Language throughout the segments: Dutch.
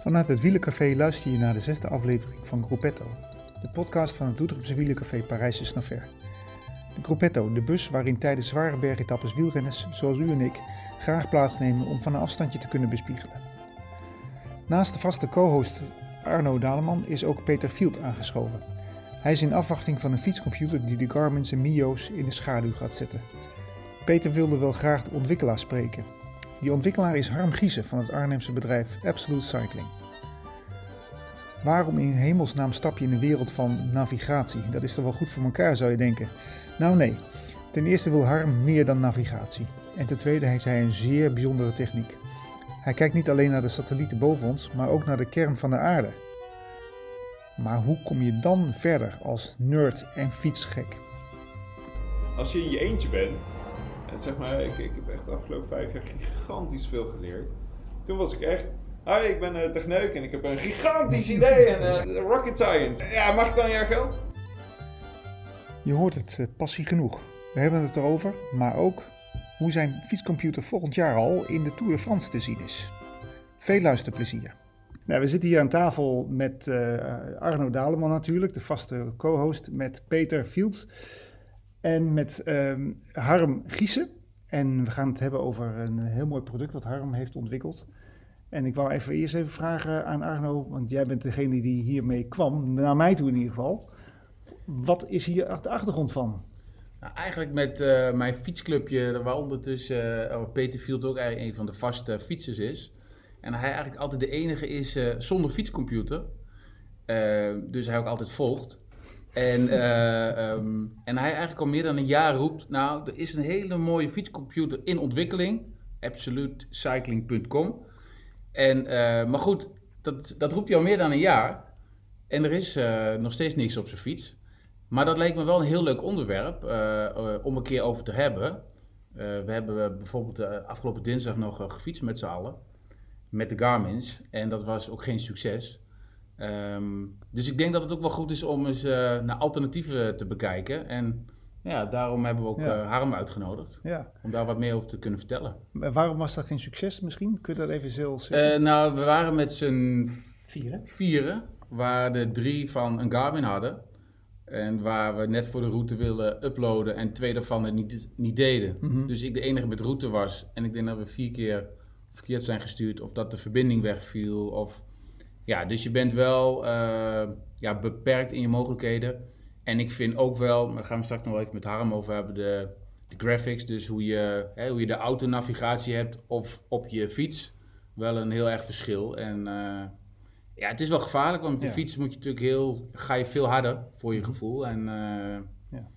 Vanuit het Wielencafé luister je naar de zesde aflevering van Gruppetto, de podcast van het Doetinchemse Wielencafé Parijs is. De Gruppetto, de bus waarin tijdens zware bergetappes wielrenners zoals u en ik graag plaatsnemen om van een afstandje te kunnen bespiegelen. Naast de vaste co-host Arno Daleman is ook Peter Field aangeschoven. Hij is in afwachting van een fietscomputer die de Garmin's en Mio's in de schaduw gaat zetten. Peter wilde wel graag de ontwikkelaar spreken. Die ontwikkelaar is Harm Giesen van het Arnhemse bedrijf Absolute Cycling. Waarom in hemelsnaam stap je in de wereld van navigatie? Dat is toch wel goed voor elkaar, zou je denken. Nou nee, ten eerste wil Harm meer dan navigatie. En ten tweede heeft hij een zeer bijzondere techniek. Hij kijkt niet alleen naar de satellieten boven ons, maar ook naar de kern van de aarde. Maar hoe kom je dan verder als nerd en fietsgek? Als je in je eentje bent, en zeg maar, ik, ik heb echt de afgelopen vijf jaar gigantisch veel geleerd. Toen was ik echt, hi, ik ben uh, techneuk en ik heb een gigantisch idee en uh, rocket science. Ja, mag ik dan jaar geld? Je hoort het uh, passie genoeg. We hebben het erover, maar ook hoe zijn fietscomputer volgend jaar al in de Tour de France te zien is. Veel luisterplezier. Nou, we zitten hier aan tafel met uh, Arno Daleman natuurlijk, de vaste co-host, met Peter Fields en met um, Harm Giesen. En we gaan het hebben over een heel mooi product wat Harm heeft ontwikkeld. En ik wou even eerst even vragen aan Arno, want jij bent degene die hiermee kwam, naar mij toe in ieder geval. Wat is hier de achtergrond van? Nou, eigenlijk met uh, mijn fietsclubje, waar ondertussen uh, Peter Field ook een van de vaste fietsers is. En hij eigenlijk altijd de enige is uh, zonder fietscomputer. dus hij ook altijd volgt. En, um, en hij eigenlijk al meer dan een jaar roept, nou, er is een hele mooie fietscomputer in ontwikkeling. Absolutecycling.com. En, maar goed, dat, dat roept hij al meer dan een jaar. En er is nog steeds niks op zijn fiets. Maar dat leek me wel een heel leuk onderwerp uh, uh, om een keer over te hebben. Uh, we hebben bijvoorbeeld afgelopen dinsdag nog gefietst met z'n allen. Met de Garmin's. En dat was ook geen succes. Um, dus ik denk dat het ook wel goed is om eens naar alternatieven te bekijken. En ja, daarom hebben we ook ja. Harm uitgenodigd. Ja. Om daar wat meer over te kunnen vertellen. Maar waarom was dat geen succes misschien? Kun je dat even zelf zeggen? nou, we waren met z'n vieren. vieren. Waar de drie van een Garmin hadden. En waar we net voor de route willen uploaden en twee daarvan het niet, niet deden. Mm -hmm. Dus ik de enige met route was. En ik denk dat we vier keer verkeerd zijn gestuurd. Of dat de verbinding wegviel. Of, ja, dus je bent wel uh, ja, beperkt in je mogelijkheden. En ik vind ook wel, maar daar gaan we straks nog wel even met Harm over hebben, de, de graphics. Dus hoe je, hè, hoe je de autonavigatie hebt of op je fiets. Wel een heel erg verschil. En... Uh, ja, het is wel gevaarlijk, want met de ja. fiets moet je natuurlijk heel, ga je veel harder voor je gevoel. En, uh, ja.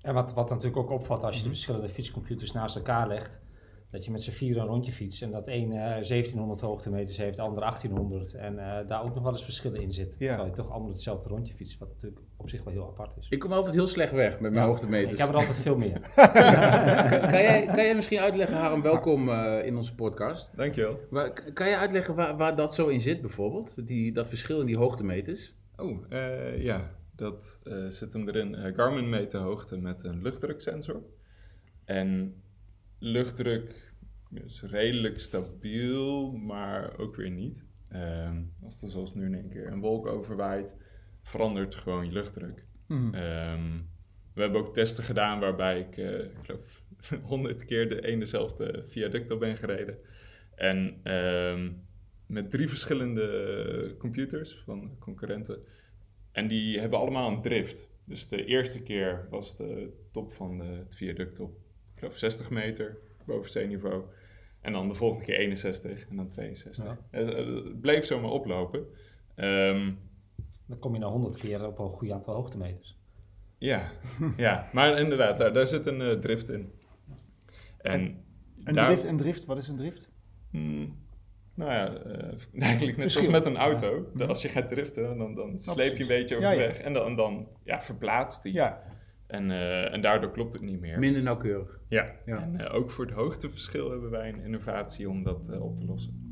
en wat, wat natuurlijk ook opvalt als je de verschillende fietscomputers naast elkaar legt, dat je met z'n vier een rondje fietst en dat een uh, 1700 hoogtemeters heeft, de ander 1800 en uh, daar ook nog wel eens verschillen in zit. Ja. Terwijl je toch allemaal hetzelfde rondje fietst, wat natuurlijk op zich wel heel apart is. Ik kom altijd heel slecht weg met mijn ja, hoogtemeters. Ik heb er altijd veel meer. kan, kan, jij, kan jij misschien uitleggen, Harm, welkom uh, in onze podcast. Dankjewel. Maar, kan je uitleggen waar, waar dat zo in zit bijvoorbeeld, die, dat verschil in die hoogtemeters? Oh, uh, ja, dat uh, zit hem erin. Garmin meet de hoogte met een luchtdruksensor. En luchtdruk is redelijk stabiel, maar ook weer niet. Um, als er zoals nu in één keer een wolk overwaait, verandert gewoon je luchtdruk. Mm. Um, we hebben ook testen gedaan waarbij ik, uh, ik geloof, honderd keer de ene dezelfde viaduct op ben gereden. En um, met drie verschillende computers van concurrenten. En die hebben allemaal een drift. Dus de eerste keer was de top van de, het viaduct op, geloof, 60 meter boven zeeniveau. En dan de volgende keer 61 en dan 62. Ja. Het, het, bleef zomaar oplopen. Um, dan kom je naar 100 keer op een goed aantal hoogtemeters. Ja, ja. maar inderdaad, daar, daar zit een uh, drift in. En, en daar, drift, een drift, wat is een drift? Hmm, nou ja, uh, eigenlijk net zoals met een auto. Ja. Als je gaat driften, dan, dan sleep je een beetje over de ja, weg. En dan, dan ja, verplaatst die. Ja. En, uh, en daardoor klopt het niet meer. Minder nauwkeurig. Ja, ja. en uh, ook voor het hoogteverschil hebben wij een innovatie om dat uh, op te lossen.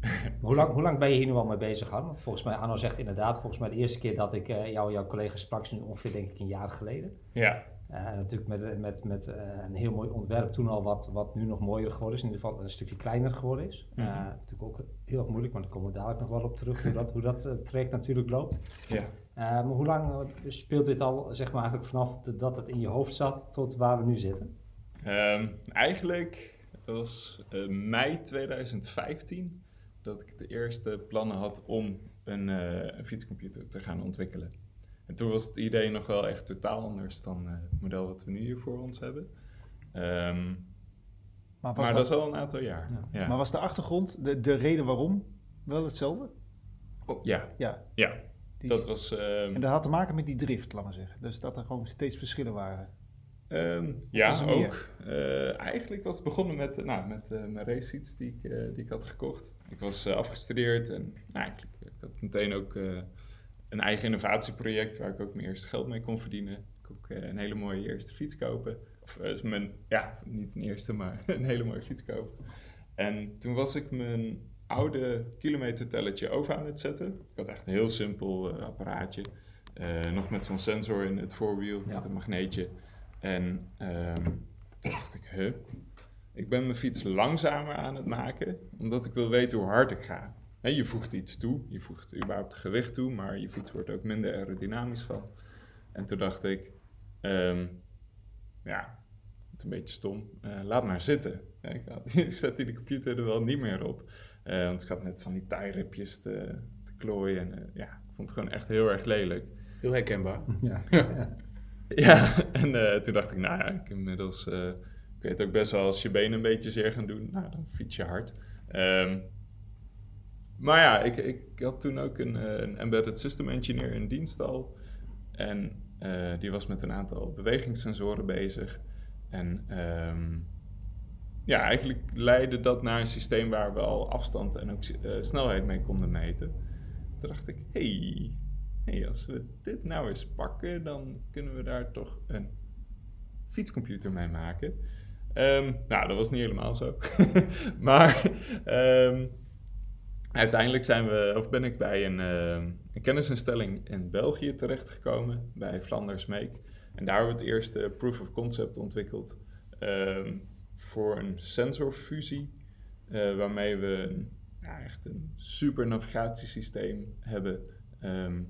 hoe, lang, hoe lang ben je hier nu al mee bezig, Han? Volgens mij, Arno zegt inderdaad, volgens mij de eerste keer dat ik jou jouw collega sprak, is nu ongeveer denk ik een jaar geleden. Ja, Uh, natuurlijk met, met, met uh, een heel mooi ontwerp toen al wat, wat nu nog mooier geworden is. In ieder geval een stukje kleiner geworden is. Mm -hmm. uh, natuurlijk ook heel erg moeilijk, maar daar komen we dadelijk nog wel op terug hoe dat, hoe dat traject natuurlijk loopt. Ja. Maar hoe lang speelt dit al, zeg maar eigenlijk vanaf de, dat het in je hoofd zat tot waar we nu zitten? Um, eigenlijk was mei 2015 dat ik de eerste plannen had om een, een fietscomputer te gaan ontwikkelen. En toen was het idee nog wel echt totaal anders dan uh, het model wat we nu hier voor ons hebben. Um, maar, maar dat, is al een aantal jaar. Ja. Ja. Maar was de achtergrond, de, de reden waarom, wel hetzelfde? Oh, ja. Ja. ja. Die, dat was... Um, en dat had te maken met die drift, laat maar zeggen. Dus dat er gewoon steeds verschillen waren. Um, ja, ook. Uh, eigenlijk was het begonnen met, nou, met uh, mijn racefiets die ik, uh, die ik had gekocht. Ik was afgestudeerd en nou, eigenlijk, ik had meteen ook een eigen innovatieproject waar ik ook mijn eerste geld mee kon verdienen. Ik ook een hele mooie eerste fiets kopen. Of mijn, ja, niet een eerste, maar een hele mooie fiets kopen. En toen was ik mijn oude kilometertelletje over aan het zetten. Ik had echt een heel simpel uh, apparaatje. nog met zo'n sensor in het voorwiel, ja. met een magneetje. En um, toen dacht ik, huh? Ik ben mijn fiets langzamer aan het maken, omdat ik wil weten hoe hard ik ga. He, je voegt iets toe, je voegt überhaupt gewicht toe, maar je fiets wordt ook minder aerodynamisch van. En toen dacht ik, um, ja, het is een beetje stom, uh, laat maar zitten. ik, zette die computer er wel niet meer op, uh, want ik had net van die taairipjes te, te klooien. En uh, ja, ik vond het gewoon echt heel erg lelijk. Heel herkenbaar. Ja, ja en toen dacht ik, nou ja, ik inmiddels, ik weet ook best wel als je benen een beetje zeer gaan doen, nou dan fiets je hard. Um, maar ja, ik, ik had toen ook een, een embedded system engineer in dienst al. En uh, die was met een aantal bewegingssensoren bezig. En um, ja, eigenlijk leidde dat naar een systeem waar we al afstand en ook uh, snelheid mee konden meten. Toen dacht ik, hey, hey, als we dit nou eens pakken, dan kunnen we daar toch een fietscomputer mee maken. Um, nou, dat was niet helemaal zo. maar um, uiteindelijk zijn we, of ben ik bij een, uh, een kennisinstelling in België terechtgekomen, bij Flanders Make. En daar hebben we het eerste proof of concept ontwikkeld voor een sensorfusie, uh, waarmee we een, ja, echt een super navigatiesysteem hebben, um,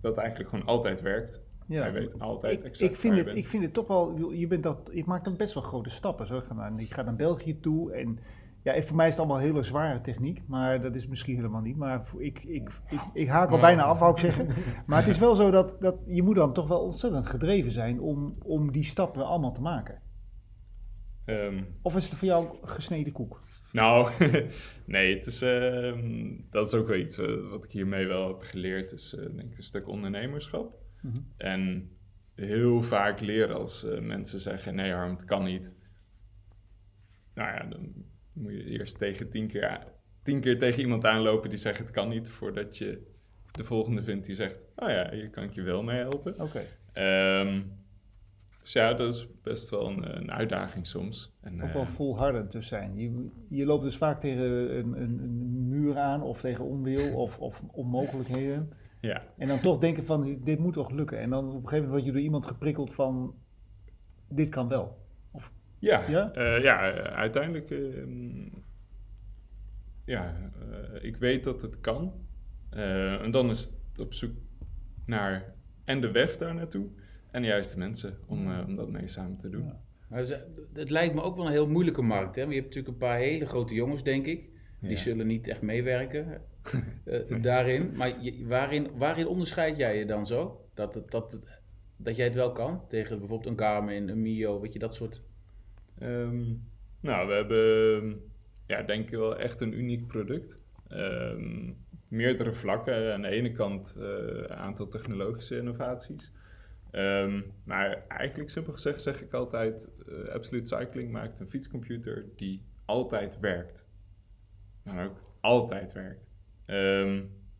dat eigenlijk gewoon altijd werkt. Ja, Hij weet altijd ik, exact ik vind het, Ik vind het toch wel, je, bent dat, je maakt dan best wel grote stappen. Zo. Ik ga naar België toe en ja, voor mij is het allemaal hele zware techniek, maar dat is misschien helemaal niet. Maar ik, ik, ik, ik haak al bijna af, wou ik zeggen. Maar het is wel zo dat, dat je moet dan toch wel ontzettend gedreven zijn om, om die stappen allemaal te maken. Um, of is het voor jou gesneden koek? Nou, nee, het is, uh, dat is ook wel iets uh, wat ik hiermee wel heb geleerd. is uh, denk ik een stuk ondernemerschap. Mm -hmm. En heel vaak leren als mensen zeggen, nee Harm, het kan niet. Nou ja, dan moet je eerst tegen tien keer, tien keer tegen iemand aanlopen die zegt het kan niet, voordat je de volgende vindt die zegt, oh ja, hier kan ik je wel mee helpen. Oké. Okay. Um, dus ja, dat is best wel een, een uitdaging soms. En, Ook wel uh, volhardend te zijn. Je, je loopt dus vaak tegen een, een, een muur aan of tegen onwil of, of onmogelijkheden. Ja. En dan toch denken van, dit moet toch lukken. En dan op een gegeven moment word je door iemand geprikkeld van, dit kan wel. Ja, ja? Uh, ja uiteindelijk. Uh, ja, uh, ik weet dat het kan. en dan is het op zoek naar en de weg daar naartoe en de juiste mensen om, om dat mee samen te doen. Ja. Maar het lijkt me ook wel een heel moeilijke markt. Hè? Want je hebt natuurlijk een paar hele grote jongens, denk ik. Die ja. zullen niet echt meewerken daarin. Maar je, waarin, waarin onderscheid jij je dan zo? Dat, het, dat, dat jij het wel kan tegen bijvoorbeeld een Garmin, een Mio, weet je, dat soort Um, nou, we hebben, ja, denk ik wel echt een uniek product. Um, meerdere vlakken. Aan de ene kant een uh, aantal technologische innovaties. Um, maar eigenlijk simpel gezegd zeg ik altijd, uh, Absolute Cycling maakt een fietscomputer die altijd werkt. Maar ook altijd werkt.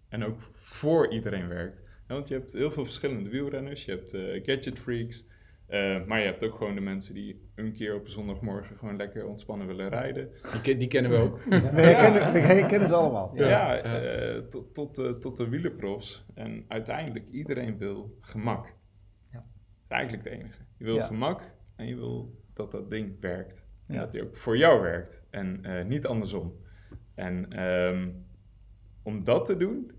en ook voor iedereen werkt. Ja, want je hebt heel veel verschillende wielrenners. Je hebt uh, gadget freaks. Uh, maar je hebt ook gewoon de mensen die een keer op een zondagmorgen gewoon lekker ontspannen willen rijden. Die, die kennen we ook. Ja. We, herkennen, we herkennen ze allemaal. Ja, ja uh, tot, tot, uh, tot de wielerprofs. En uiteindelijk, iedereen wil gemak. Is eigenlijk het enige. Je wil Ja. gemak en je wil dat dat ding werkt. En Ja. dat die ook voor jou werkt en eh, niet andersom. En ehm, om dat te doen,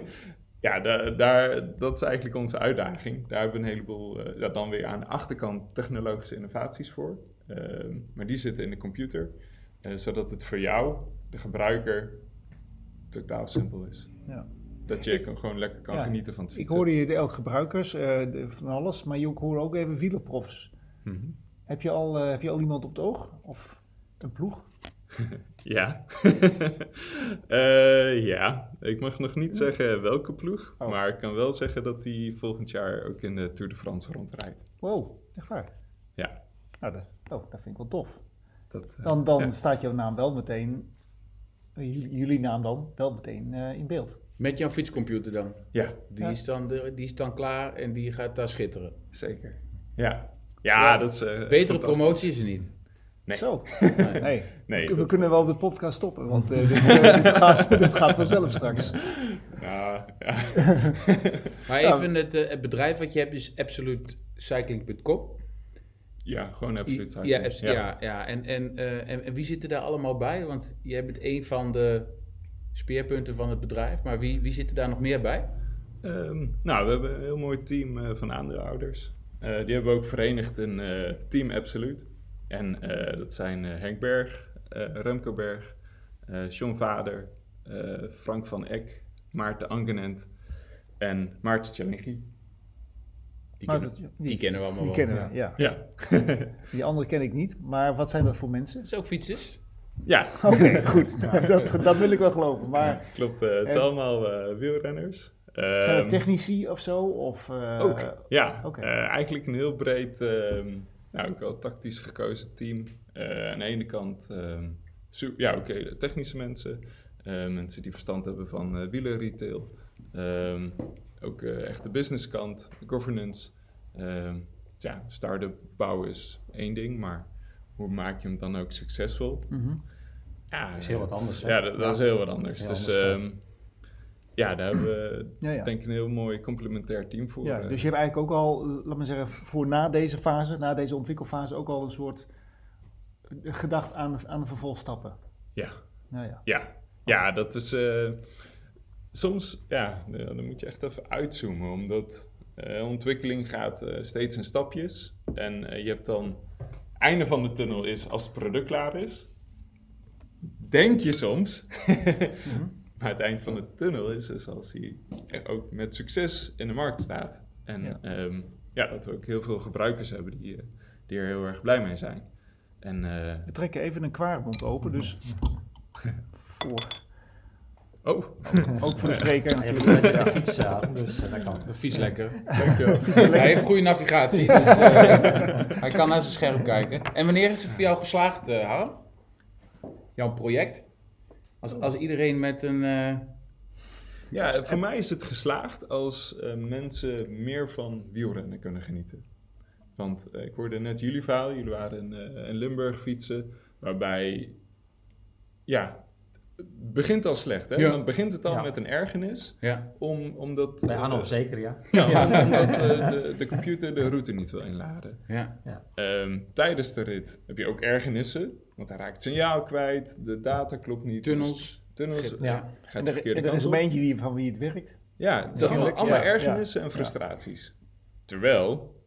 ja, da- daar, dat is eigenlijk onze uitdaging. Daar hebben we een heleboel, ja, dan weer aan de achterkant technologische innovaties voor. Ehm, maar die zitten in de computer, eh, zodat het voor jou, de gebruiker, totaal simpel is. Ja. Dat je kan- gewoon lekker kan Ja, genieten van het Ik fietsen. hoorde je de elk gebruikers, eh, de- van alles, maar je hoorde ook even wielerprofs. Mhm. Heb je, al, eh, heb je al iemand op het oog? Of een ploeg? Ja. Eh, ja, ik mag nog niet zeggen welke ploeg, Oh. maar ik kan wel zeggen dat hij volgend jaar ook in de Tour de France rondrijdt. Wow, echt waar? Ja. Nou, dat, oh, dat vind ik wel tof. Dat, Dan, dan ja. staat jouw naam wel meteen, jullie, naam dan, wel meteen in beeld. Met jouw fietscomputer dan. Ja, Die, Ja. is dan de, die is dan klaar en die gaat daar schitteren. zeker. Ja, ja, Ja, dat is eh, Betere promotie is er niet. Nee. Zo. Nee. Nee, Nee, we kunnen wel de podcast stoppen, want eh, dit, eh, dit gaat, dit gaat vanzelf straks. Nou, ja. Maar Ja. even het, het bedrijf wat je hebt is absolutecycling.com. ja, gewoon absoluut. Ja, cycling. abs- ja. ja, En, en, eh, en, en wie zit er daar allemaal bij? Want jij bent een van de speerpunten van het bedrijf, maar wie, wie zit er daar nog meer bij? Ehm, nou, we hebben een heel mooi team eh, van aandeelhouders. Eh, die hebben we ook verenigd in eh, Team Absolute. En eh, dat zijn eh, Henk Berg, eh, Remco Berg, eh John Vader, eh, Frank van Eck, Maarten Angenent en Maarten Tjalingi. Die, kennen, dat- die kennen we allemaal Die wel. kennen we, ja. Ja, Die andere ken ik niet, maar wat zijn dat voor mensen? Dat is ook fietsers. Ja Oké, goed. dat, dat wil ik wel geloven. Maar klopt. eh, het zijn allemaal eh, wielrenners. zijn Ehm, het technici of zo? Of, eh, Ook, ja. Eh, eigenlijk een heel breed, ehm, nou ook wel tactisch gekozen team. Aan de ene kant, ehm, su- ja oké, technische mensen. mensen die verstand hebben van wielerretail. Ehm, ook echt de businesskant, governance. Ehm, ja, start-up bouwen is één ding, maar hoe maak je hem dan ook succesvol? Mhm. Ja, Dat is heel wat anders. hè? ja, dat, dat is heel wat anders. Dus anders, ehm, ja, daar hebben we Ja, ja. denk ik een heel mooi complementair team voor. Ja, eh. dus je hebt eigenlijk ook al, laat maar zeggen, voor na deze fase, na deze ontwikkelfase, ook al een soort gedacht aan, aan de vervolgstappen. ja. Nou ja. Ja, ja dat is. eh, soms, ja, dan moet je echt even uitzoomen, omdat eh, ontwikkeling gaat eh, steeds in stapjes. En je hebt dan. Einde van de tunnel is als het product klaar is. Denk je soms. Maar het eind van de tunnel is dus als hij ook met succes in de markt staat. En Ja. ja, ja dat we ook heel veel gebruikers hebben die, eh, die er heel erg blij mee zijn. En eh, We trekken even een kwaarmond open, dus voor, oh, ook voor de spreker Ja, je hebt natuurlijk. net de fiets aan, dus eh, dat kan. De fiets lekker. dankjewel. Hij heeft goede navigatie, dus eh, hij kan naar zijn scherm kijken. En wanneer is het voor jou geslaagd, eh Harm? Jouw project? Als, als iedereen met een... eh, Ja, voor mij is het geslaagd als eh, mensen meer van wielrennen kunnen genieten. Want eh, ik hoorde net jullie verhaal, jullie waren in, eh, in Limburg fietsen, waarbij, ja, begint al slecht. Hè? Ja. Dan begint het al Ja. met een ergernis, ja. om, omdat, Bij eh, Anno zeker, ja. ja, om- omdat eh, de, de computer de route niet wil inladen. Ja. Ehm, tijdens de rit heb je ook ergernissen, want hij raakt het signaal kwijt, de data klopt niet. Tunnels. tunnels Ja. gaat de verkeerde en er kant is op. maar eentje die, van wie het werkt. Ja, het zijn allemaal, allemaal ja, ergernissen ja, en ja. frustraties. Terwijl,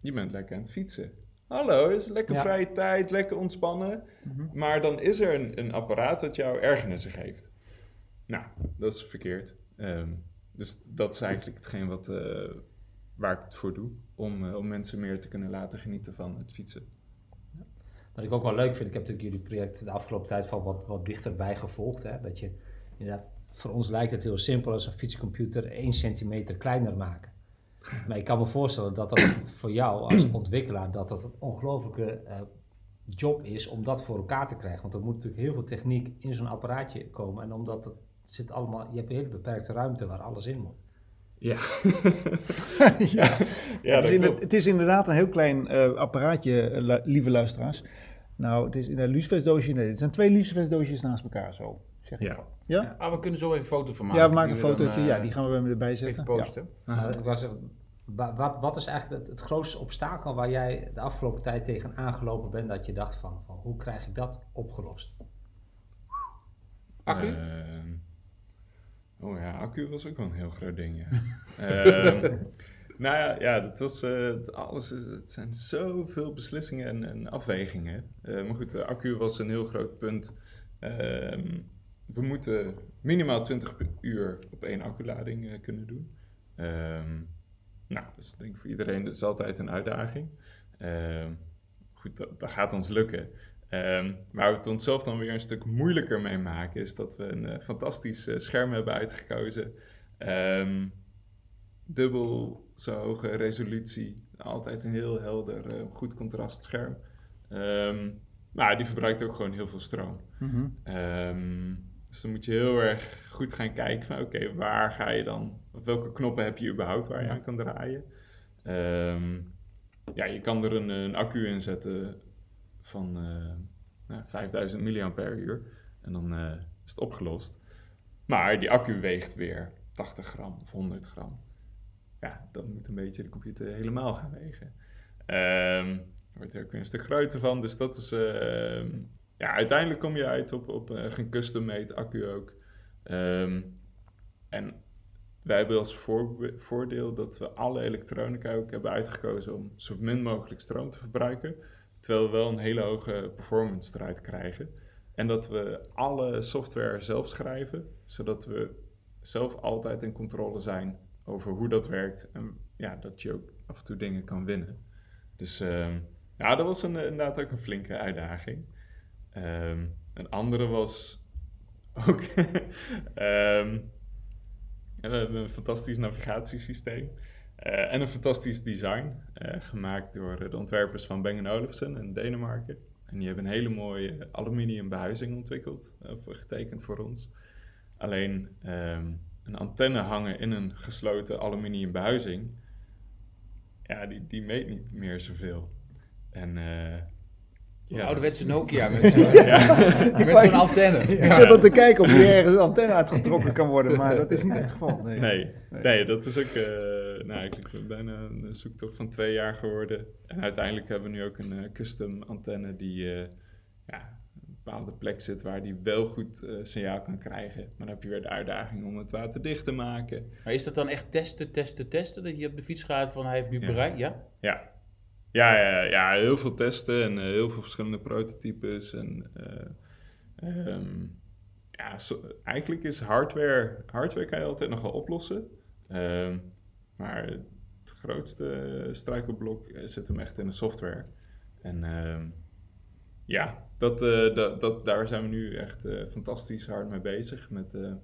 je bent lekker aan het fietsen. Hallo, is lekker Ja. vrije tijd, lekker ontspannen. Mhm. Maar dan is er een, een apparaat dat jou ergernissen geeft. Nou, dat is verkeerd. Ehm, dus dat is eigenlijk hetgeen wat, eh, waar ik het voor doe. Om, eh, om mensen meer te kunnen laten genieten van het fietsen. Wat ik ook wel leuk vind, ik heb natuurlijk jullie project de afgelopen tijd van wat, wat dichterbij gevolgd. Hè? Dat je inderdaad, voor ons lijkt het heel simpel als een fietscomputer 1 centimeter kleiner maken. Maar ik kan me voorstellen dat dat voor jou als ontwikkelaar, dat dat een ongelofelijke eh, job is om dat voor elkaar te krijgen. Want er moet natuurlijk heel veel techniek in zo'n apparaatje komen. En omdat het zit allemaal, je hebt een hele beperkte ruimte waar alles in moet. Ja, ja. ja het, is het is inderdaad een heel klein eh, apparaatje, eh, lieve luisteraars. Nou, het is in een lucifersdoosje. Nee, het zijn twee lucifersdoosjes naast elkaar zo. Zeg ik Ja. Ja? Ah, we kunnen zo even een foto van maken. Ja, we maken die een dan, fotootje. eh, ja, die gaan we erbij zetten. Even posten. Nou, was, wat, wat is eigenlijk het, het, grootste obstakel waar jij de afgelopen tijd tegen aangelopen bent dat je dacht van, van hoe krijg ik dat opgelost? Accu? Ehm, oh ja, accu was ook wel een heel groot ding, ja. Ehm, nou ja, ja dat was, uh, alles, het zijn zoveel beslissingen en, en afwegingen. Uh, maar goed, de accu was een heel groot punt. Ehm, we moeten minimaal 20 uur op één acculading uh, kunnen doen. nou, dus ik denk voor iedereen, dat is altijd een uitdaging. goed, dat, dat gaat ons lukken. Um, waar we het onszelf dan weer een stuk moeilijker mee maken, is dat we een uh, fantastisch uh, scherm hebben uitgekozen. Um, dubbel zo hoge resolutie, altijd een heel helder, goed contrast scherm. Um, maar die verbruikt ook gewoon heel veel stroom. Mm -hmm. Dus dan moet je heel erg goed gaan kijken van oké, waar ga je dan, of welke knoppen heb je überhaupt waar je aan kan draaien. ja, je kan er een, een accu in zetten van uh, 5000 mAh. En dan uh, is het opgelost. Maar die accu weegt weer 80 gram of 100 gram. Ja, dan moet een beetje de computer helemaal gaan wegen. Um, wordt er ook weer een stuk groter van. Dus dat is... Uh, ja, uiteindelijk kom je uit op, op uh, een custom-made accu ook. Um, en wij hebben als voor, voordeel dat we alle elektronica ook hebben uitgekozen om zo min mogelijk stroom te verbruiken. Terwijl we wel een hele hoge performance eruit krijgen. En dat we alle software zelf schrijven, zodat we zelf altijd in controle zijn over hoe dat werkt. En ja, dat je ook af en toe dingen kan winnen. Dus uh, ja, dat was een, inderdaad ook een flinke uitdaging. Um, een andere was ook. um, we hebben een fantastisch navigatiesysteem. Uh, en een fantastisch design, uh, gemaakt door de ontwerpers van Bang Olufsen in Denemarken. En die hebben een hele mooie aluminium behuizing ontwikkeld, uh, getekend voor ons. Alleen um, een antenne hangen in een gesloten aluminium behuizing, ja, die, die meet niet meer zoveel. En ja. Ouderwetse Nokia met zo'n ja. zo'n antenne. Ik zit al te kijken of hier ergens een antenne uitgetrokken kan worden, maar dat is niet het geval. Nee, nee, nee. dat is ook uh, nou, eigenlijk bijna een zoektocht van twee jaar geworden. En uiteindelijk hebben we nu ook een uh, custom antenne die uh, ja, een bepaalde plek zit waar die wel goed signaal kan krijgen. Maar dan heb je weer de uitdaging om het waterdicht te maken. Maar is dat dan echt testen, testen, testen? Dat je op de fiets gaat van hij heeft nu bereikt? Ja? Ja, ja, ja, ja, heel veel testen en uh, heel veel verschillende prototypes. En uh, um, ja, so, eigenlijk is hardware, hardware kan je altijd nog wel oplossen. Um, maar het grootste struikelblok zit hem echt in de software. En um, ja, dat, uh, dat, dat, daar zijn we nu echt fantastisch hard mee bezig. Met het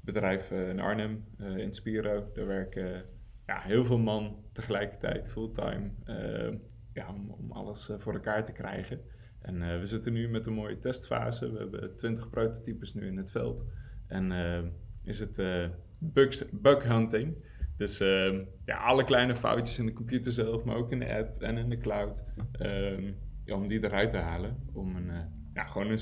bedrijf in Arnhem, Inspiro. Daar werken ja, heel veel man tegelijkertijd, fulltime, uh, ja, om, om alles uh, voor elkaar te krijgen. En uh, we zitten nu met een mooie testfase. We hebben 20 prototypes nu in het veld. En is het bugs, bug hunting. Dus ja, alle kleine foutjes in de computer zelf, maar ook in de app en in de cloud. Ehm, ja, om die eruit te halen. Om een, ja, gewoon een,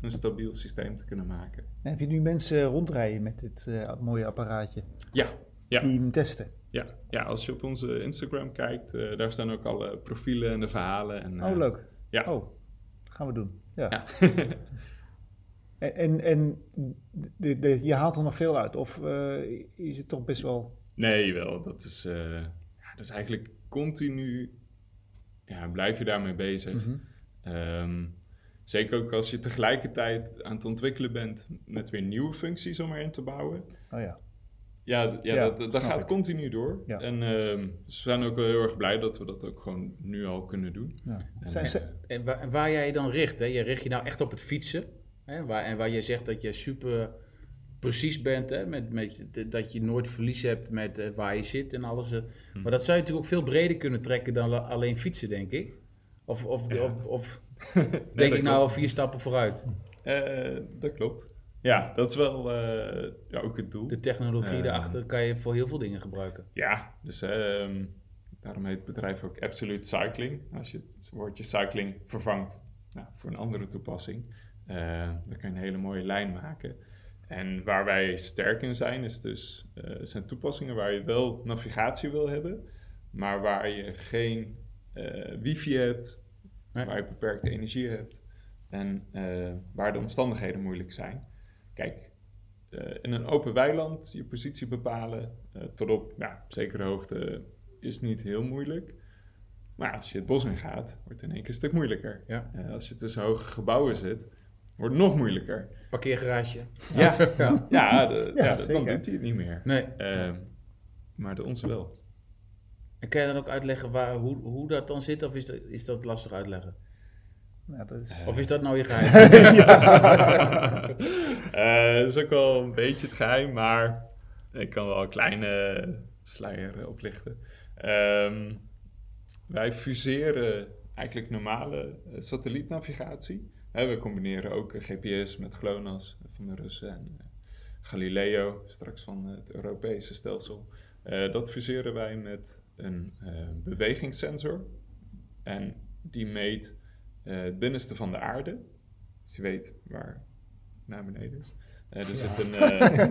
een, stabiel systeem te kunnen maken. En heb je nu mensen rondrijden met dit mooie apparaatje? Ja, ja. Die hem testen? Ja, ja, als je op onze Instagram kijkt, uh, daar staan ook alle profielen en de verhalen. En, uh, oh, leuk. Ja. Oh, gaan we doen. Ja. ja. en en de, de, je haalt er nog veel uit, of uh, is het toch best wel... Nee, wel. Dat is, ja, dat is eigenlijk continu, ja, blijf je daarmee bezig. Mm -hmm. um, zeker ook als je tegelijkertijd aan het ontwikkelen bent met weer nieuwe functies om erin te bouwen. Oh ja. Ja, ja, dat, dat gaat continu door. En uh, we zijn ook wel heel erg blij dat we dat ook gewoon nu al kunnen doen. Ja. En, en, waar, waar, jij je dan richt, hè? je richt je nou echt op het fietsen. Hè? Waar, en waar je zegt dat je super precies bent, hè? Met, met, dat je nooit verlies hebt met uh, waar je zit en alles. Uh. Hm. Maar dat zou je natuurlijk ook veel breder kunnen trekken dan alleen fietsen, denk ik. Of, of, ja. of, of denk ik nou al vier stappen vooruit? Uh, dat klopt. Ja, dat is wel uh, ja, ook het doel. De technologie uh, daarachter kan je voor heel veel dingen gebruiken. Ja, dus um, daarom heet het bedrijf ook Absolute Cycling. Als je het woordje cycling vervangt nou, voor een andere toepassing, uh, dan kan je een hele mooie lijn maken. En waar wij sterk in zijn, is dus, zijn toepassingen waar je wel navigatie wil hebben, maar waar je geen eh, wifi hebt, Nee. waar je beperkte energie hebt en eh, waar de omstandigheden moeilijk zijn. Kijk, eh, in een open weiland je positie bepalen eh, tot op ja, zekere hoogte is niet heel moeilijk. Maar als je het bos in gaat, wordt het in één keer een stuk moeilijker. Ja. Eh, als je tussen hoge gebouwen zit, wordt het nog moeilijker. Parkeergarage. Ja, Ja. ja, de- Ja, ja, dan doet hij het niet meer. Nee. Ehm, maar de onze wel. En kan je dan ook uitleggen waar, hoe, hoe dat dan zit? Of is dat, is dat lastig uitleggen? Nou, dat is... Of is dat nou je geheim? Eh, dat is ook wel een beetje het geheim, maar ik kan wel een kleine sluier oplichten. Ehm, wij fuseren eigenlijk normale eh, satellietnavigatie. We combineren ook eh, GPS met GLONASS van de Russen en Galileo, straks van het Europese stelsel. Dat fuseren wij met een bewegingssensor. En die meet het binnenste van de aarde. Dus je weet waar naar beneden is. Eh, er zit een...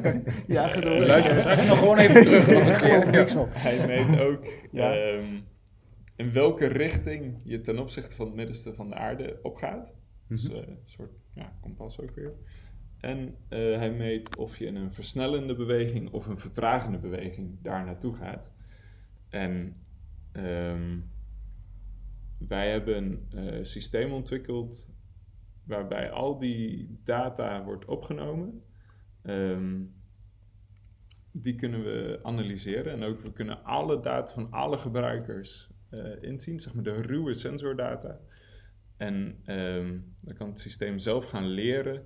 eh, Ja, eh. Luister straks nog gewoon even terug. er van. hij meet ook Ja. ehm, in welke richting je ten opzichte van het middenste van de aarde opgaat. Dus eh, een soort ja, kompas ook weer. En eh, hij meet of je in een versnellende beweging of een vertragende beweging daar naartoe gaat. En ehm, wij hebben een eh, systeem ontwikkeld waarbij al die data wordt opgenomen. Ehm, die kunnen we analyseren en ook we kunnen alle data van alle gebruikers eh, inzien, zeg maar de ruwe sensordata. En ehm, dan kan het systeem zelf gaan leren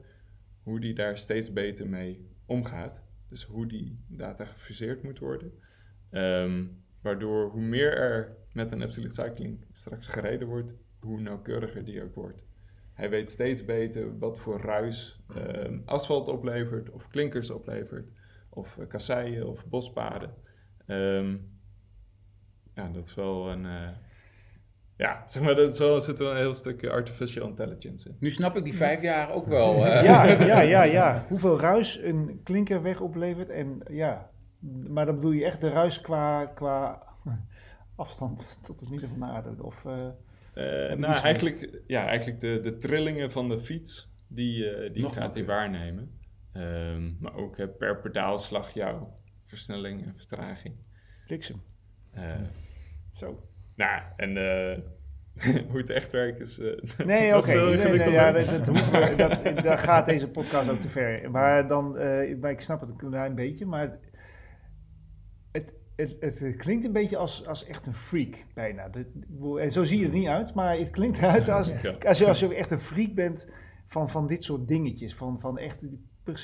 hoe die daar steeds beter mee omgaat. Dus hoe die data gefuseerd moet worden. Ehm, waardoor hoe meer er met een absolute cycling straks gereden wordt, hoe nauwkeuriger die ook wordt. Hij weet steeds beter wat voor ruis ehm, asfalt oplevert, of klinkers oplevert, of eh, kasseien of bospaden. Ehm, ja, dat is wel een. eh, ja, zeg maar, dat is wel, er zit wel een heel stuk eh, artificial intelligence in. Nu snap ik die vijf jaar ook wel. eh. Ja, ja, ja, ja. Hoeveel ruis een klinkerweg oplevert. En ja, maar dan bedoel je echt de ruis qua, qua afstand tot het midden van de aarde. Of, nou, soms? eigenlijk, ja, eigenlijk de, de trillingen van de fiets, die, eh, die Nog gaat hij waarnemen. Ehm, maar ook eh, per pedaalslag jouw versnelling en vertraging. bliksem. Eh, Zo. nou, en eh, hoe het echt werkt is eh, Nee, oké. Nee, nee, ja, dat, dat, dat, daar gaat deze podcast ook te ver. Maar, dan, eh, maar ik snap het een klein beetje. Maar het, het, klinkt een beetje als, als echt een freak, bijna. Dat- En zo zie je er niet uit, maar het klinkt eruit als, Ja. als, je, als je echt een freak bent van, van dit soort dingetjes. Van, van echt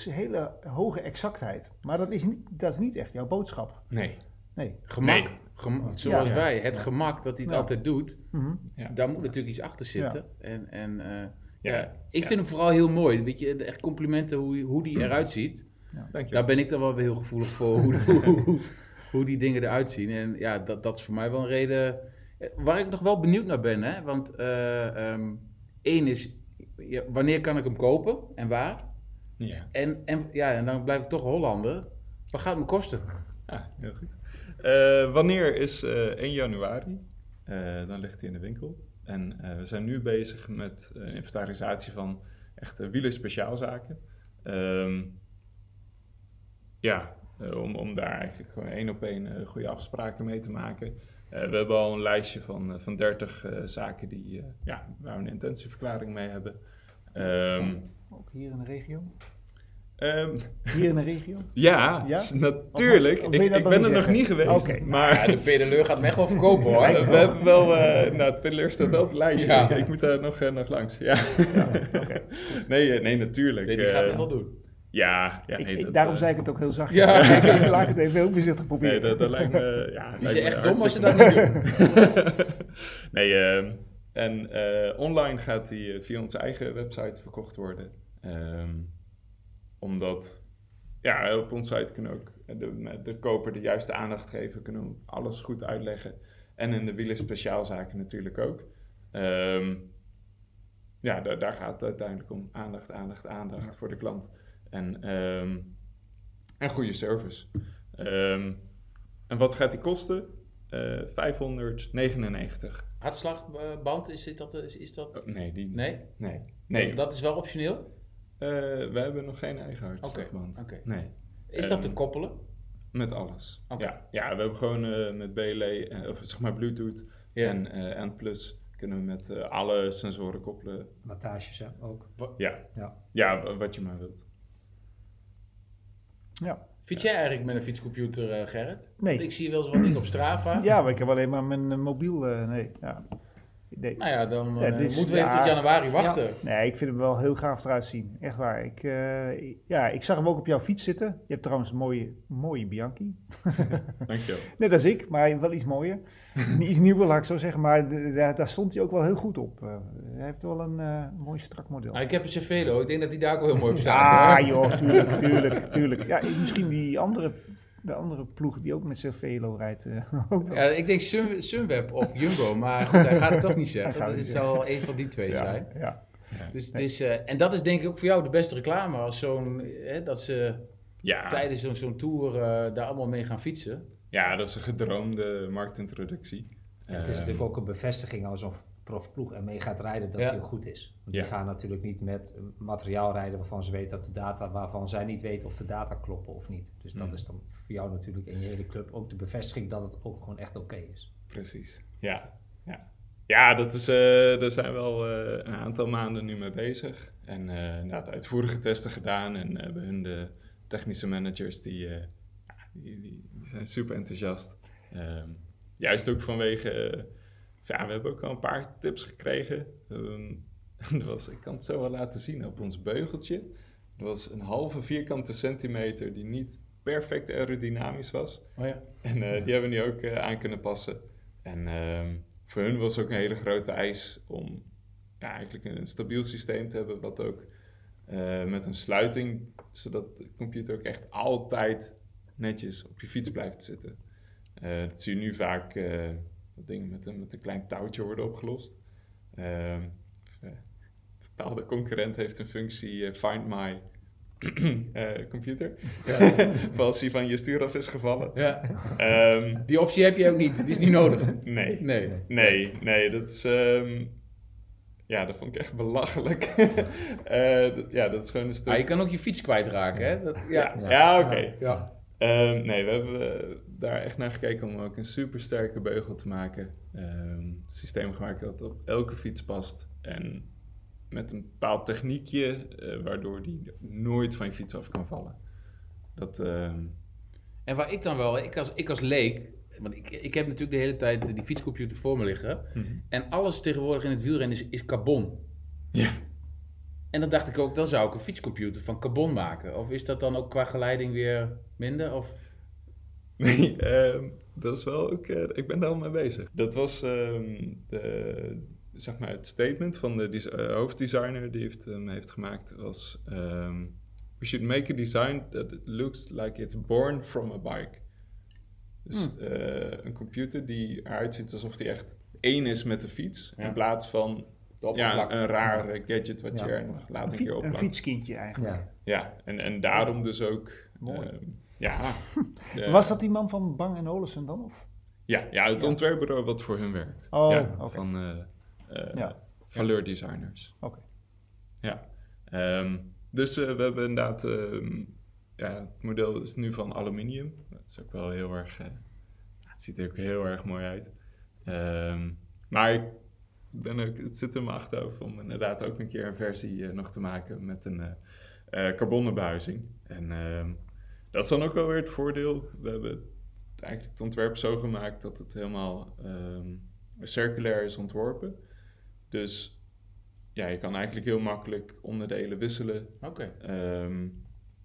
hele hoge exactheid. Maar dat is, niet, dat is niet echt jouw boodschap. Nee. Nee. Gemak, Nee. gem- zoals Ja. wij, het gemak dat hij het Ja. altijd doet, Mhm. Ja. daar moet natuurlijk iets achter zitten. En, en eh, ja. Ja. ik Ja. vind hem vooral heel mooi. Weet je, echt complimenten hoe, hoe die eruit ziet. Daar ben ik dan wel weer heel gevoelig voor, hoe, hoe, hoe, hoe die dingen eruit zien. En ja, dat, dat is voor mij wel een reden eh, waar ik nog wel benieuwd naar ben. Hè? Want ehm, één is, ja, wanneer kan ik hem kopen en waar? Ja. En, en, ja, en dan blijf ik toch Hollander. Wat gaat het me kosten? Ah, heel goed. Eh, wanneer is eh 1 januari? Dan ligt hij in de winkel. En we zijn nu bezig met een inventarisatie van echte wielerspeciaalzaken. Ehm, ja, om, om daar eigenlijk gewoon één op één eh, goede afspraken mee te maken. Eh, we hebben al een lijstje van, eh, van 30 eh, zaken die, eh, ja, waar we een intentieverklaring mee hebben. Ehm, Ook hier in de regio? ehm, Hier in de regio? ja, natuurlijk. Of- of ik ik ben er nog niet geweest. Oké. Maar Ja, de pedeleur gaat me echt wel verkopen hoor. we, we hebben wel, eh nou, het Pilleur staat wel op het lijstje. Ja. Ik, ik moet daar nog, eh, nog langs. Ja. oké. nee, eh, nee, natuurlijk. Nee, die gaat eh, het wel doen. Ja, ja Ik- nee, ik- dat, daarom eh, zei ik het ook heel zacht. Ja. ik laat het even heel voorzichtig proberen. Nee, dat, dat lijkt me. Ja, Die zijn me echt dom als ze hartstikke- dat niet doen. nee, ehm, en eh, online gaat die eh, via onze eigen website verkocht worden. Ehm, omdat, ja, op onze site kunnen ook de, de koper de juiste aandacht geven, kunnen we alles goed uitleggen. En in de wielen speciaalzaken natuurlijk ook. Ehm, ja, daar, daar gaat het uiteindelijk om. Aandacht, aandacht, aandacht voor de klant. En, ehm, en goede service. Ehm, en wat gaat die kosten? eh 599. Hartslagband, is, dit dat, is, is dat... Oh, nee, die. Nee? Nee. nee. Dat is wel optioneel? Eh, we hebben nog geen eigen hartslagband. Oké. Nee. Is dat te Ehm, koppelen? Met alles. Oké. Ja. ja, we hebben gewoon eh, met BLE, of zeg maar Bluetooth en eh N+, kunnen we met eh, alle sensoren koppelen. Wattages, hè, ook. Ja. Ja. Ja, wat je maar wilt. Ja. Fiets jij eigenlijk met een fietscomputer, eh, Gerrit? Nee. Want ik zie wel eens wat dingen op Strava. Ja, maar ik heb alleen maar mijn eh, mobiel. eh, nee, ja. Nee. Nou ja, dan Ja, eh, moeten we even ja. tot januari wachten. Nee, ik vind hem wel heel gaaf eruit zien. Echt waar. Ik, eh, ja, ik zag hem ook op jouw fiets zitten. Je hebt trouwens een mooie, mooie Bianchi. Dankjewel. Net als ik, maar wel iets mooier. iets nieuwer, laat ik zo zeggen. Maar daar, daar stond hij ook wel heel goed op. Eh, hij heeft wel een eh, mooi strak model. Nou, ik heb een Cervelo, ik denk dat die daar ook wel heel mooi op staat. Ah, joh, tuurlijk, tuurlijk, tuurlijk. Ja, misschien die andere, de andere ploeg die ook met Cervelo rijdt. eh. Ja, ik denk Sun, Sunweb of Jumbo, maar goed, hij gaat het toch niet zeggen. Dus het zal wel een van die twee ja, zijn. ja. Dus het is, eh, en dat is denk ik ook voor jou de beste reclame als zo'n, eh, dat ze Ja. tijdens zo'n zo'n tour eh, daar allemaal mee gaan fietsen. ja, dat is een gedroomde marktintroductie. Het is Ehm, natuurlijk ook een bevestiging als een profploeg ermee gaat rijden dat Ja. hij ook goed is. Want Ja. Die gaan natuurlijk niet met materiaal rijden waarvan ze weten dat de data, waarvan zij niet weten of de data kloppen of niet. Dus dat Hmm. is dan voor jou natuurlijk in je hele club ook de bevestiging dat het ook gewoon echt oké is. Precies, ja. Ja, ja dat is, eh daar zijn we al eh, een aantal maanden nu mee bezig. En inderdaad uitvoerige testen gedaan. En hebben hun de technische managers, die, die, die, die zijn super enthousiast. Ehm, juist ook vanwege, ja, we hebben ook al een paar tips gekregen. Ehm, dat was, ik kan het zo wel laten zien op ons beugeltje. Er was een halve vierkante centimeter die niet perfect aerodynamisch was. Oh ja. En eh, die hebben we nu ook eh, aan kunnen passen. En ehm, voor hun was ook een hele grote eis om ja, eigenlijk een stabiel systeem te hebben, wat ook eh, met een sluiting, zodat de computer ook echt altijd netjes op je fiets blijft zitten. Dat zie je nu vaak, dat dingen met een, met een klein touwtje worden opgelost. Ehm, eh, een bepaalde concurrent heeft een functie eh, Find My eh, Computer. voor als hij van je stuur af is gevallen. ja. Ehm, Die optie heb je ook niet, die is niet nodig. nee, Nee. nee, nee, dat is. ehm, ja, dat vond ik echt belachelijk. Dat- ja, dat is gewoon een stuk. Ah, je kan ook je fiets kwijtraken, hè? Dat, ja. ja, ja oké. Ja. Ehm, nee, we hebben eh, daar echt naar gekeken om ook een super sterke beugel te maken. Ehm, een systeem gemaakt dat op elke fiets past. En met een bepaald techniekje, eh, waardoor die nooit van je fiets af kan vallen. Dat, ehm, En waar ik dan wel, ik als, ik als leek, want ik, ik heb natuurlijk de hele tijd die fietscomputer voor me liggen. En alles tegenwoordig in het wielrennen is, is carbon. Ja. En dan dacht ik ook, dan zou ik een fietscomputer van carbon maken. Of is dat dan ook qua geleiding weer minder? Of... Nee, ehm, dat is wel ook. eh, ik ben daar al mee bezig. Dat was ehm, de, zeg maar het statement van de eh, hoofddesigner die heeft, hem heeft gemaakt. Was: ehm, We should make a design that looks like it's born from a bike. Dus Hmm. eh, een computer die eruit ziet alsof die echt één is met de fiets. Ja. In plaats van ja, een raar gadget wat je er nog later Een, een keer een oplakt. fietskindje eigenlijk. Ja. Ja, en, en daarom dus ook. Mooi. ehm, ja, de- Was dat die man van Bang en Olufsen dan? Of? Ja, ja het Ja. ontwerpbureau wat voor hun werkt. Oh, ja. Van eh eh, Ja. Valeur Designers. Oké. Ja. Ehm, dus eh, we hebben inderdaad... ehm, ja, het model is nu van aluminium. Dat is ook wel heel erg... het ziet er ook heel erg mooi uit. Ehm, maar ik ben ook, het zit in mijn achterhoofd om inderdaad ook een keer een versie eh, nog te maken met een eh eh, carbonnen behuizing. En ehm, dat is dan ook wel weer het voordeel. We hebben het, eigenlijk het ontwerp zo gemaakt dat het helemaal ehm, circulair is ontworpen. Dus ja, je kan eigenlijk heel makkelijk onderdelen wisselen. Oké. Ehm,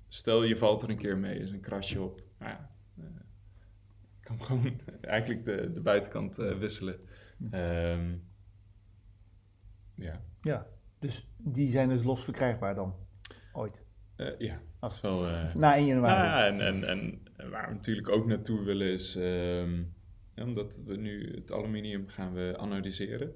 stel je valt er een keer mee, is een krasje op. Nou ja, kan gewoon eigenlijk de, de buitenkant wisselen. Ehm, ja. Ja, dus die zijn dus los verkrijgbaar dan? Ooit? Eh, ja, Als, wel... eh, na 1 januari? Ja, en, en, en, waar we natuurlijk ook naartoe willen is, ehm, ja, omdat we nu het aluminium gaan we anodiseren.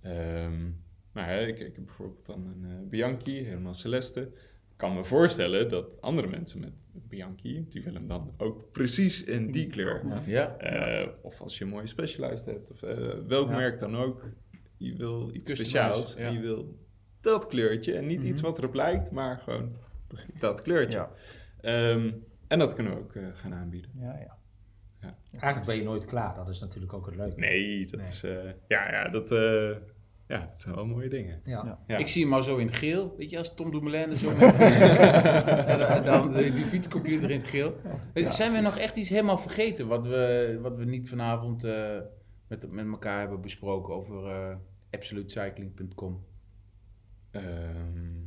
Ehm maar hè, ik, ik heb bijvoorbeeld dan een eh, Bianchi, helemaal celeste. kan me voorstellen dat andere mensen met Bianchi, die willen hem dan ook precies in die kleur. Ja. Eh, of als je een mooie Specialized hebt, of welk Ja. merk dan ook. Je wil iets speciaals. ja. En je wil dat kleurtje. En niet Mhm. iets wat erop lijkt, maar gewoon dat kleurtje. Ja. Ehm, en dat kunnen we ook eh, gaan aanbieden. Ja, ja. Eigenlijk ben je nooit klaar. Dat is natuurlijk ook het leuke. Nee, dat Nee. is... eh, ja, ja, dat, eh, ja, dat zijn wel mooie dingen. Ja. Ja. Ja. Ik zie hem al zo in het geel. Weet je, als Tom Dumoulin zo met dan, dan die fietscomputer in het geel. Zijn we nog echt iets helemaal vergeten wat we, wat we niet vanavond eh, met, met elkaar hebben besproken over eh absolutecycling.com? Ehm,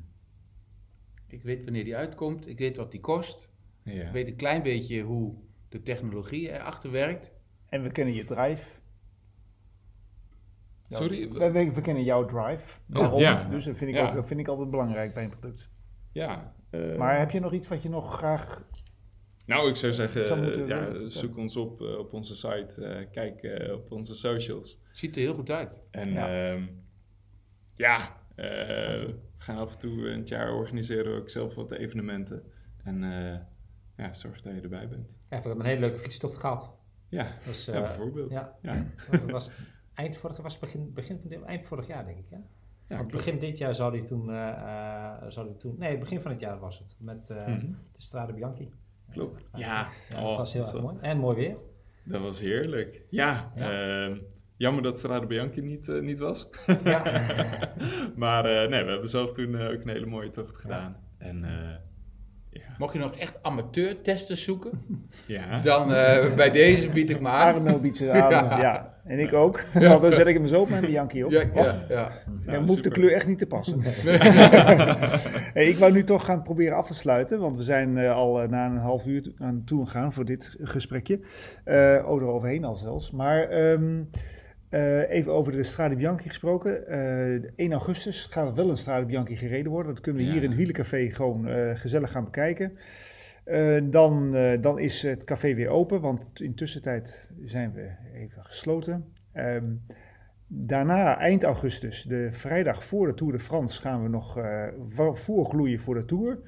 Ik weet wanneer die uitkomt, ik weet wat die kost. ja. Ik weet een klein beetje hoe de technologie erachter werkt. En we kennen je drive. Sorry? We, we, we kennen jouw drive. Daarom. ja. Dus dat vind ik, Ja. ook, vind ik altijd belangrijk bij een product. Ja. eh, Maar heb je nog iets wat je nog graag... Nou, ik zou zeggen, Zou ja, zoek ons op eh, op onze site. eh, kijk eh, op onze socials. Ziet er heel goed uit. En Ja. we gaan af en toe in het jaar organiseren we ook zelf wat evenementen. En eh, ja, zorg dat je erbij bent. Ja, we hebben een hele leuke fietstocht gehad. Ja, Dus, ja eh, bijvoorbeeld. ja. was eind vorig, was begin, begin van dit, eind vorig jaar denk ik. Hè? Ja, Want begin dit jaar zou die toen, eh, eh, zou die toen, nee, begin van het jaar was het. Met eh, Mhm. de Strade Bianchi. Klopt. Ja, Ja, Ja, oh, dat was heel dat erg was- mooi. En mooi weer. Dat was heerlijk. Ja, Ja. ehm, jammer dat Strade Bianchi niet, eh, niet was. Ja. maar eh, nee, we hebben zelf toen eh, ook een hele mooie tocht gedaan. En eh, ja. Mocht je nog echt amateurtesters zoeken, ja. dan eh, bij deze bied ik me aan. Arno biedt ze aan. Ja. En ik ook. Want dan zet ik hem zo op mijn Bianchi op. Ja, ja, ja. Dan Nou, hoeft de kleur echt niet te passen. hey, ik wou nu toch gaan proberen af te sluiten, want we zijn eh, al eh, na een half uur aan toe gegaan voor dit gesprekje. Eh oh, eroverheen al zelfs. Maar ehm, eh, even over de Strade Bianchi gesproken. Eh 1 augustus gaat er wel een Strade Bianchi gereden worden. Dat kunnen we hier in het Wielencafé gewoon eh, gezellig gaan bekijken. Eh, dan, eh, dan is het café weer open, want intussen tijd zijn we even gesloten. Ehm, daarna, eind augustus, de vrijdag voor de Tour de France, gaan we nog eh, voorgloeien voor de Tour.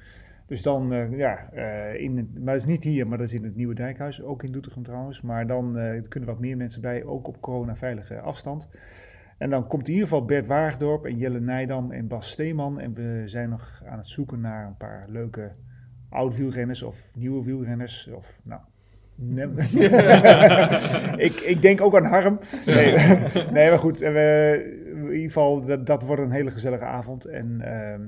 Dus dan, ja, in maar dat is niet hier, maar dat is in het Nieuwe Dijkhuis, ook in Doetinchem trouwens. Maar dan kunnen wat meer mensen bij, ook op corona-veilige afstand. En dan komt in ieder geval Bert Waagdorp en Jelle Nijdam en Bas Steeman. En we zijn nog aan het zoeken naar een paar leuke oud wielrenners of nieuwe wielrenners. Of, nou, ik, ik denk ook aan Harm. Nee, nee maar goed. We, in ieder geval, dat, dat wordt een hele gezellige avond. En ehm,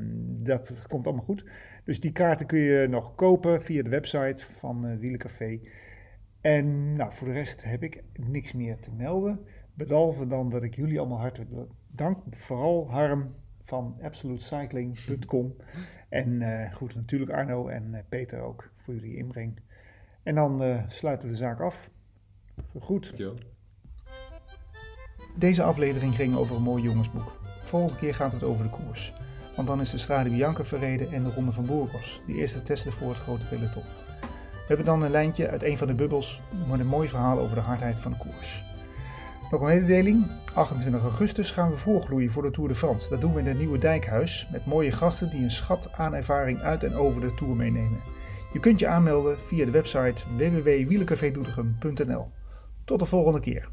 dat, dat komt allemaal goed. Dus die kaarten kun je nog kopen via de website van eh Wielencafé. En nou, voor de rest heb ik niks meer te melden. Behalve dan dat ik jullie allemaal hartelijk dank. Vooral Harm van absolutecycling.com. En eh, goed, natuurlijk Arno en eh, Peter ook voor jullie inbreng. En dan eh, sluiten we de zaak af. Goed. Deze aflevering ging over een mooi jongensboek. Volgende keer gaat het over de koers. Want dan is de Strade Bianca verreden en de Ronde van Burgos, die eerste testen voor het grote peloton. We hebben dan een lijntje uit een van de bubbels met een mooi verhaal over de hardheid van de koers. Nog een mededeling. 28 augustus gaan we voorgloeien voor de Tour de France. Dat doen we in het Nieuwe Dijkhuis met mooie gasten die een schat aan ervaring uit en over de Tour meenemen. Je kunt je aanmelden via de website www.wielencafedoetinchem.nl. Tot de volgende keer.